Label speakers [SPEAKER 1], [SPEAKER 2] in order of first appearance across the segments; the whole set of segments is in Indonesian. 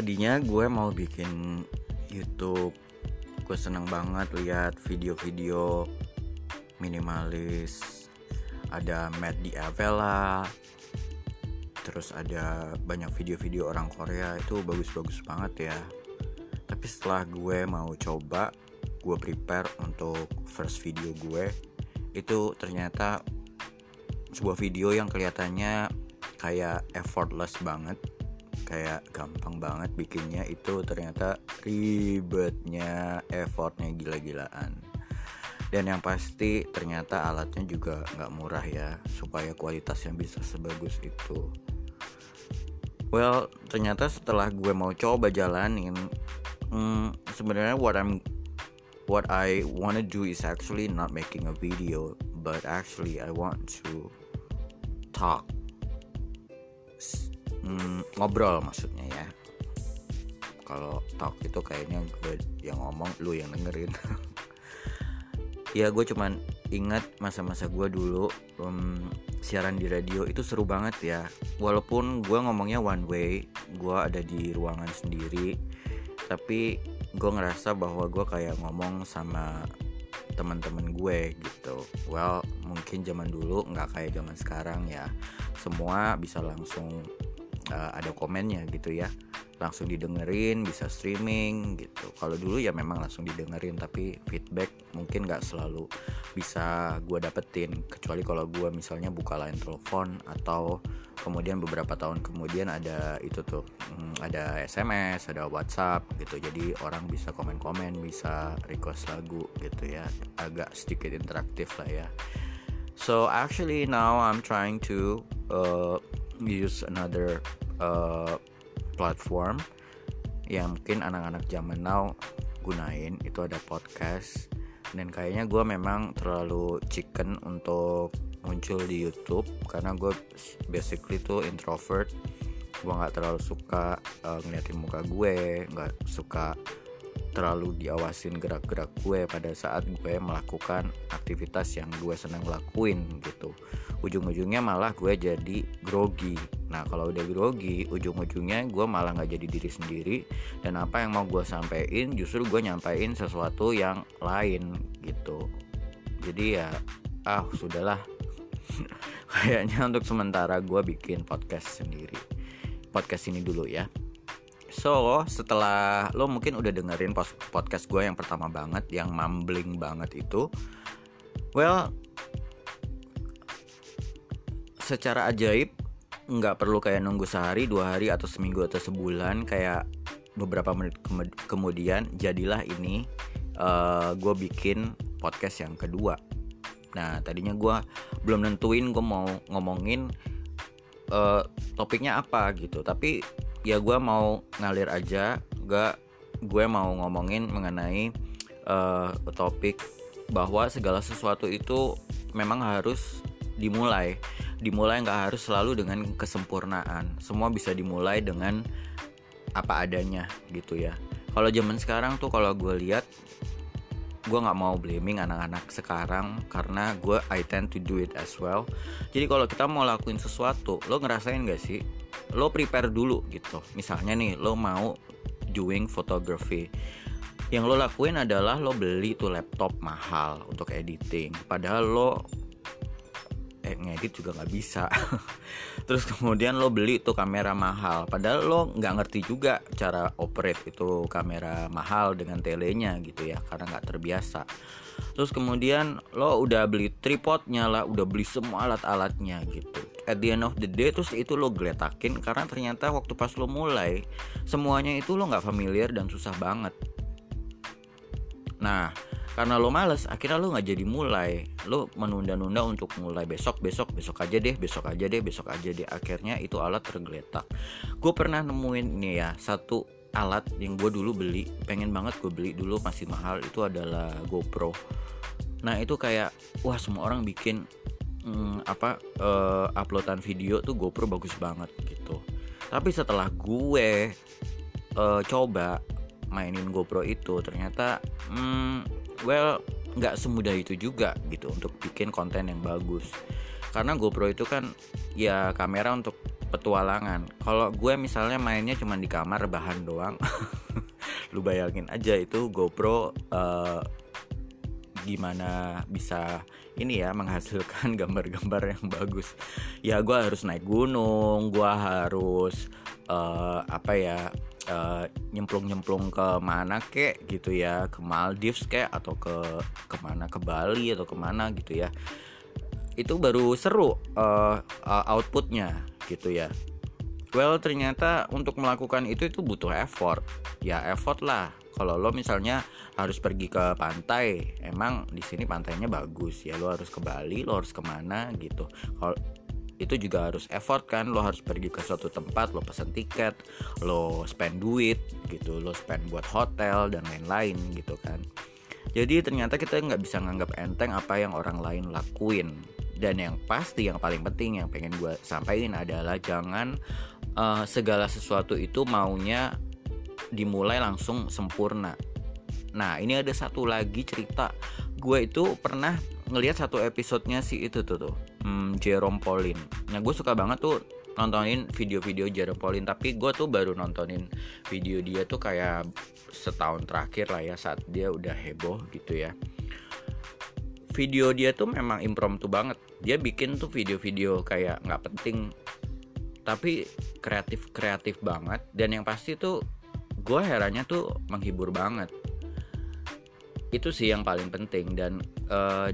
[SPEAKER 1] tadinya gue mau bikin YouTube gue seneng banget lihat video-video minimalis. Ada Matt di Avella terus ada banyak video-video orang Korea itu bagus-bagus banget ya. Tapi setelah gue mau coba gue prepare untuk first video gue itu ternyata sebuah video yang kelihatannya kayak effortless banget kayak gampang banget bikinnya itu ternyata ribetnya effortnya gila-gilaan. Dan yang pasti ternyata alatnya juga nggak murah ya supaya kualitasnya bisa sebagus itu. Well ternyata setelah gue mau coba jalanin hmm, sebenarnya what I'm what I wanna do is actually not making a video but actually I want to talk hmm, ngobrol maksudnya ya. Kalau talk itu kayaknya gue yang ngomong lu yang dengerin. Ya gue cuman ingat masa-masa gue dulu um, siaran di radio itu seru banget ya. Walaupun gue ngomongnya one way gue ada di ruangan sendiri tapi gue ngerasa bahwa gue kayak ngomong sama teman-teman gue gitu. Well mungkin zaman dulu nggak kayak zaman sekarang ya. Semua bisa langsung uh, ada komennya gitu ya. Langsung didengerin bisa streaming gitu. Kalau dulu ya memang langsung didengerin tapi feedback mungkin nggak selalu bisa gue dapetin. Kecuali kalau gue misalnya buka line telepon atau kemudian beberapa tahun kemudian ada itu tuh hmm, ada SMS ada WhatsApp gitu. Jadi orang bisa komen-komen bisa request lagu gitu ya. Agak sedikit interaktif lah ya. So actually now I'm trying to uh, use another uh, platform yang mungkin anak-anak zaman now gunain. Itu ada podcast. Dan kayaknya gue memang terlalu chicken untuk muncul di YouTube karena gue basically tuh introvert. Gue nggak terlalu suka uh, ngeliatin muka gue nggak suka terlalu diawasin gerak-gerak gue pada saat gue melakukan aktivitas yang gue senang lakuin gitu. Ujung-ujungnya malah gue jadi grogi. Nah kalau udah grogi ujung-ujungnya gue malah nggak jadi diri sendiri dan apa yang mau gue sampein justru gue nyampein sesuatu yang lain gitu. Jadi ya ah sudahlah. Kayaknya untuk sementara gue bikin podcast sendiri. Podcast ini dulu ya So setelah lo mungkin udah dengerin podcast gue yang pertama banget Yang mumbling banget itu Well Secara ajaib nggak perlu kayak nunggu sehari, dua hari, atau seminggu atau sebulan Kayak beberapa menit kemudian jadilah ini uh, Gue bikin podcast yang kedua. Nah tadinya gue belum nentuin gue mau ngomongin uh, topiknya apa gitu Tapi ya gue mau ngalir aja gak gue mau ngomongin mengenai uh, topik bahwa segala sesuatu itu memang harus dimulai. Dimulai nggak harus selalu dengan kesempurnaan. Semua bisa dimulai dengan apa adanya gitu ya. Kalau zaman sekarang tuh kalau gue lihat gue nggak mau blaming anak-anak sekarang karena gue I tend to do it as well. Jadi kalau kita mau lakuin sesuatu lo ngerasain gak sih lo prepare dulu gitu. Misalnya nih lo mau doing photography. Yang lo lakuin adalah lo beli tuh laptop mahal untuk editing. Padahal lo eh ngedit juga nggak bisa. Terus kemudian lo beli tuh kamera mahal. Padahal lo nggak ngerti juga cara operate itu kamera mahal dengan telenya gitu ya karena nggak terbiasa. Terus kemudian lo udah beli tripodnya lah udah beli semua alat-alatnya gitu at the end of the day terus itu lo geletakin karena ternyata waktu pas lo mulai semuanya itu lo nggak familiar dan susah banget. Nah karena lo males akhirnya lo nggak jadi mulai. Lo menunda-nunda untuk mulai besok besok besok aja deh besok aja deh besok aja deh. Akhirnya itu alat tergeletak. Gue pernah nemuin nih ya satu alat yang gue dulu beli pengen banget gue beli dulu masih mahal itu adalah GoPro. Nah itu kayak wah semua orang bikin hmm, apa uh, uploadan video tuh GoPro bagus banget gitu. Tapi setelah gue uh, coba mainin GoPro itu ternyata hmm, well nggak semudah itu juga gitu untuk bikin konten yang bagus. Karena GoPro itu kan ya kamera untuk petualangan. Kalau gue misalnya mainnya cuma di kamar bahan doang lu bayangin aja itu GoPro uh, gimana bisa ini ya menghasilkan gambar-gambar yang bagus. Ya gue harus naik gunung gue harus uh, apa ya uh, nyemplung-nyemplung ke mana kek gitu ya ke Maldives kek atau ke ke mana ke Bali atau ke mana gitu ya. Itu baru seru uh, outputnya gitu ya. Well ternyata untuk melakukan itu itu butuh effort. Ya effort lah kalau lo misalnya harus pergi ke pantai emang di sini pantainya bagus ya lo harus ke Bali lo harus ke mana gitu. Kalau itu juga harus effort kan lo harus pergi ke suatu tempat lo pesen tiket lo spend duit gitu lo spend buat hotel dan lain-lain gitu kan. Jadi ternyata kita nggak bisa nganggap enteng apa yang orang lain lakuin. Dan yang pasti yang paling penting yang pengen gue sampaikan adalah jangan uh, segala sesuatu itu maunya dimulai langsung sempurna. Nah ini ada satu lagi cerita. Gue itu pernah ngelihat satu episodenya si itu tuh tuh. Hmm, Jerome Pauline nah gue suka banget tuh nontonin video-video Jerome Pauline tapi gue tuh baru nontonin video dia tuh kayak setahun terakhir lah ya saat dia udah heboh gitu ya. Video dia tuh memang impromptu banget. Dia bikin tuh video-video kayak nggak penting tapi kreatif kreatif banget. Dan yang pasti tuh gue herannya tuh menghibur banget. Itu sih yang paling penting dan uh,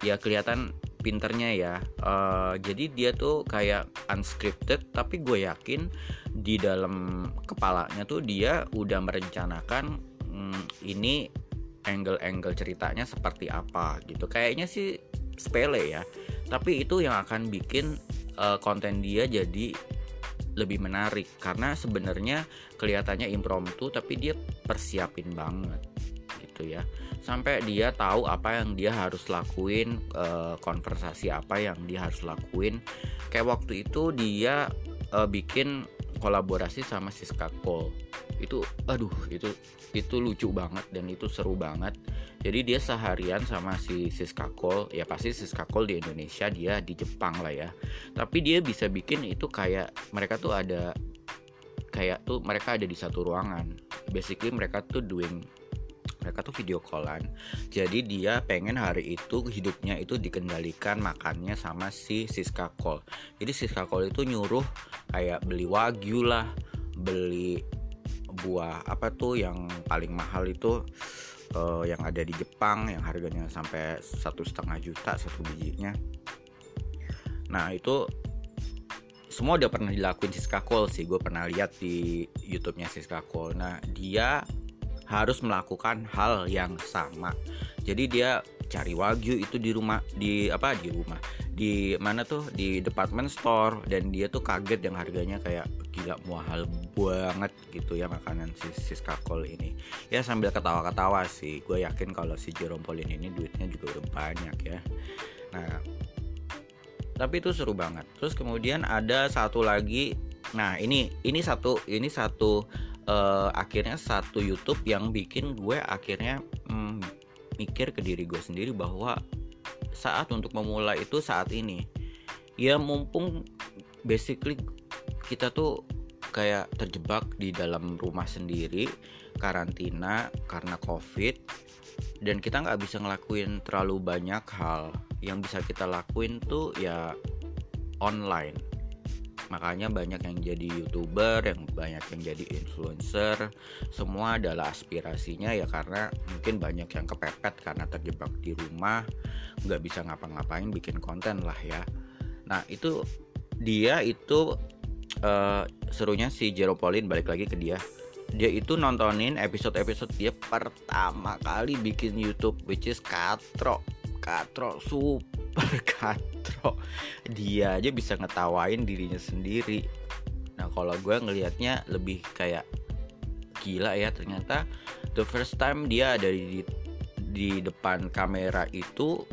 [SPEAKER 1] ya kelihatan pinternya ya. Uh, jadi dia tuh kayak unscripted tapi gue yakin di dalam kepalanya tuh dia udah merencanakan hmm, ini angle-angle ceritanya seperti apa gitu. Kayaknya sih sepele ya. Tapi itu yang akan bikin uh, konten dia jadi lebih menarik. Karena sebenarnya kelihatannya impromptu tapi dia persiapin banget gitu ya. Sampai dia tahu apa yang dia harus lakuin uh, konversasi apa yang dia harus lakuin. Kayak waktu itu dia uh, bikin kolaborasi sama Siska Cole itu aduh itu itu lucu banget dan itu seru banget. Jadi dia seharian sama si Siska Cole. Ya pasti Siska Cole di Indonesia dia di Jepang lah ya. Tapi dia bisa bikin itu kayak mereka tuh ada kayak tuh mereka ada di satu ruangan. Basically mereka tuh doing mereka tuh video callan. Jadi dia pengen hari itu hidupnya itu dikendalikan makannya sama si Siska Cole. Jadi Siska Cole itu nyuruh kayak beli wagyu lah beli buah apa tuh yang paling mahal itu uh, yang ada di Jepang yang harganya sampai satu setengah juta satu bijinya. Nah itu semua udah pernah dilakuin Siska Cole sih. Gue pernah lihat di YouTube-nya Siska Cole nah dia harus melakukan hal yang sama. Jadi dia cari wagyu itu di rumah di apa di rumah. Di mana tuh? Di department store. Dan dia tuh kaget yang harganya kayak gila mahal banget gitu ya makanan si Siska ini. Ya sambil ketawa-ketawa sih. Gue yakin kalau si Jerome Pauline ini duitnya juga udah banyak ya. Nah tapi itu seru banget. Terus kemudian ada satu lagi. Nah ini ini satu ini satu uh, akhirnya satu YouTube yang bikin gue akhirnya hmm, mikir ke diri gue sendiri bahwa saat untuk memulai itu saat ini. Ya mumpung basically kita tuh kayak terjebak di dalam rumah sendiri karantina karena covid dan kita nggak bisa ngelakuin terlalu banyak hal. Yang bisa kita lakuin tuh ya online makanya banyak yang jadi youtuber yang banyak yang jadi influencer semua adalah aspirasinya ya karena mungkin banyak yang kepepet karena terjebak di rumah nggak bisa ngapa-ngapain bikin konten lah ya. Nah itu dia itu uh, serunya si Jeropolin balik lagi ke dia. Dia itu nontonin episode-episode dia pertama kali bikin YouTube which is Katro Katro super Katro. Dia aja bisa ngetawain dirinya sendiri. Nah kalau gue ngelihatnya lebih kayak gila ya ternyata. The first time dia ada di di depan kamera itu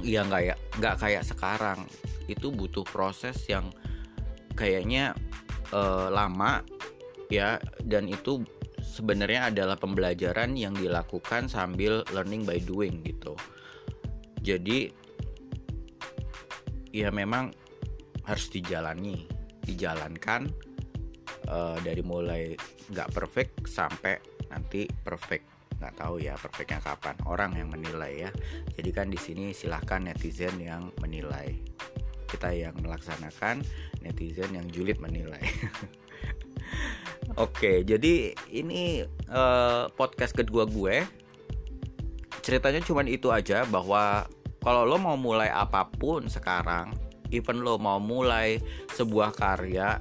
[SPEAKER 1] ya nggak ya nggak kayak sekarang. Itu butuh proses yang kayaknya uh, lama ya. Dan itu sebenarnya adalah pembelajaran yang dilakukan sambil learning by doing gitu. Jadi ya memang harus dijalani dijalankan uh, dari mulai nggak perfect sampai nanti perfect. Nggak tahu ya perfectnya kapan. Orang yang menilai ya. Jadi kan di sini silahkan netizen yang menilai. Kita yang melaksanakan netizen yang julid menilai. Oke, jadi ini uh, podcast kedua gue. Ceritanya cuma itu aja bahwa kalau lo mau mulai apa pun sekarang, even lo mau mulai sebuah karya,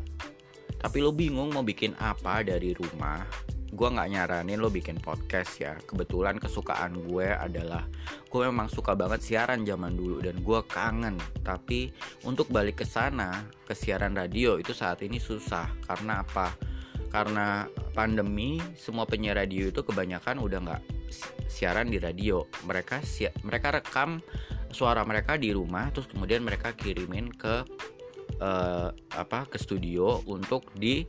[SPEAKER 1] tapi lo bingung mau bikin apa dari rumah, gue nggak nyaranin lo bikin podcast ya. Kebetulan kesukaan gue adalah gue memang suka banget siaran zaman dulu dan gue kangen. Tapi untuk balik ke sana ke siaran radio itu saat ini susah. Karena apa karena pandemi semua penyiar radio itu kebanyakan udah nggak siaran di radio. Mereka si mereka rekam suara mereka di rumah terus kemudian mereka kirimin ke uh, apa ke studio untuk di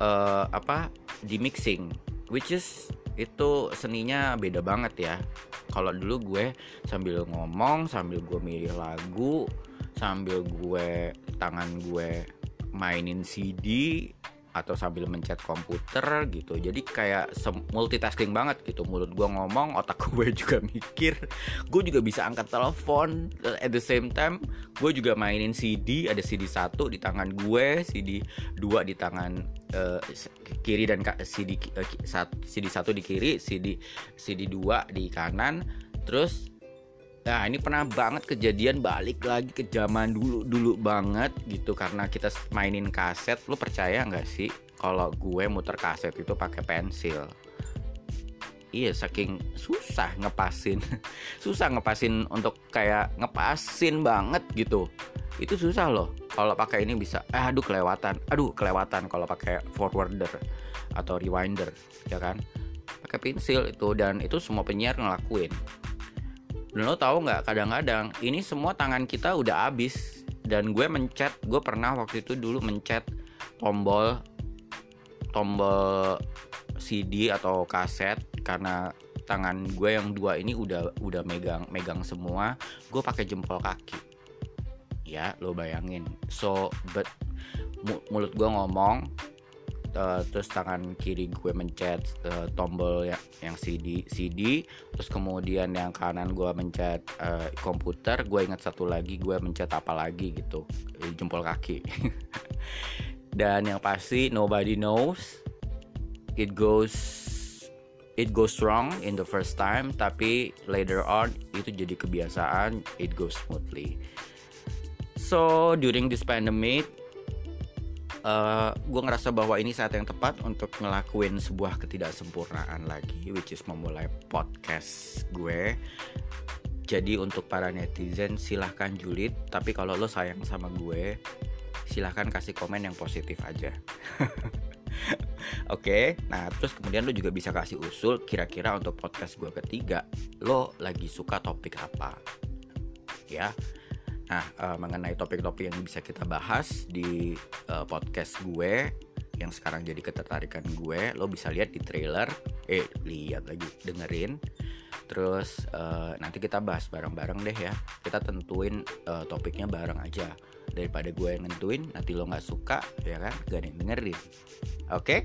[SPEAKER 1] uh, apa di mixing. Which is itu seninya beda banget ya. Kalau dulu gue sambil ngomong sambil gue milih lagu sambil gue tangan gue mainin CD atau sambil mencet komputer gitu. Jadi kayak multitasking banget gitu. Mulut gue ngomong otak gue juga mikir. Gue juga bisa angkat telepon at the same time gue juga mainin CD ada CD satu di tangan gue CD dua di tangan uh, kiri dan CD uh, CD satu di kiri CD CD dua di kanan. Terus Nah ini pernah banget kejadian balik lagi ke zaman dulu dulu banget gitu karena kita mainin kaset. Lu percaya nggak sih kalau gue muter kaset itu pakai pensil? Iya saking susah ngepasin, susah ngepasin untuk kayak ngepasin banget gitu. Itu susah loh. Kalau pakai ini bisa, eh aduh kelewatan, aduh kelewatan kalau pakai forwarder atau rewinder, ya kan? Pakai pensil itu dan itu semua penyiar ngelakuin dan lo tau nggak kadang-kadang ini semua tangan kita udah habis. Dan gue mencet gue pernah waktu itu dulu mencet tombol tombol CD atau kaset. Karena tangan gue yang dua ini udah udah megang megang semua gue pakai jempol kaki. Ya lo bayangin. So but mulut gue ngomong uh, terus tangan kiri gue mencet uh, tombol yang, yang CD CD terus kemudian yang kanan gue mencet uh, komputer. Gue ingat satu lagi gue mencet apa lagi gitu. Jempol kaki. Dan yang pasti nobody knows. It goes it goes wrong in the first time tapi later on itu jadi kebiasaan. It goes smoothly. So during this pandemic uh, eh, gue ngerasa bahwa ini saat yang tepat untuk ngelakuin sebuah ketidaksempurnaan lagi which is memulai podcast gue. Jadi untuk para netizen silahkan julid. Tapi kalau lo sayang sama gue silahkan kasih komen yang positif aja. Oke, okay, nah terus kemudian lo juga bisa kasih usul kira-kira untuk podcast gue ketiga. Lo lagi suka topik apa, ya Nah, uh, mengenai topik-topik yang bisa kita bahas di uh, podcast gue yang sekarang jadi ketertarikan gue, lo bisa lihat di trailer, eh lihat lagi, dengerin. Terus uh, nanti kita bahas bareng-bareng deh ya. Kita tentuin uh, topiknya bareng aja daripada gue yang nentuin nanti lo nggak suka ya kan gak ada dengerin oke okay?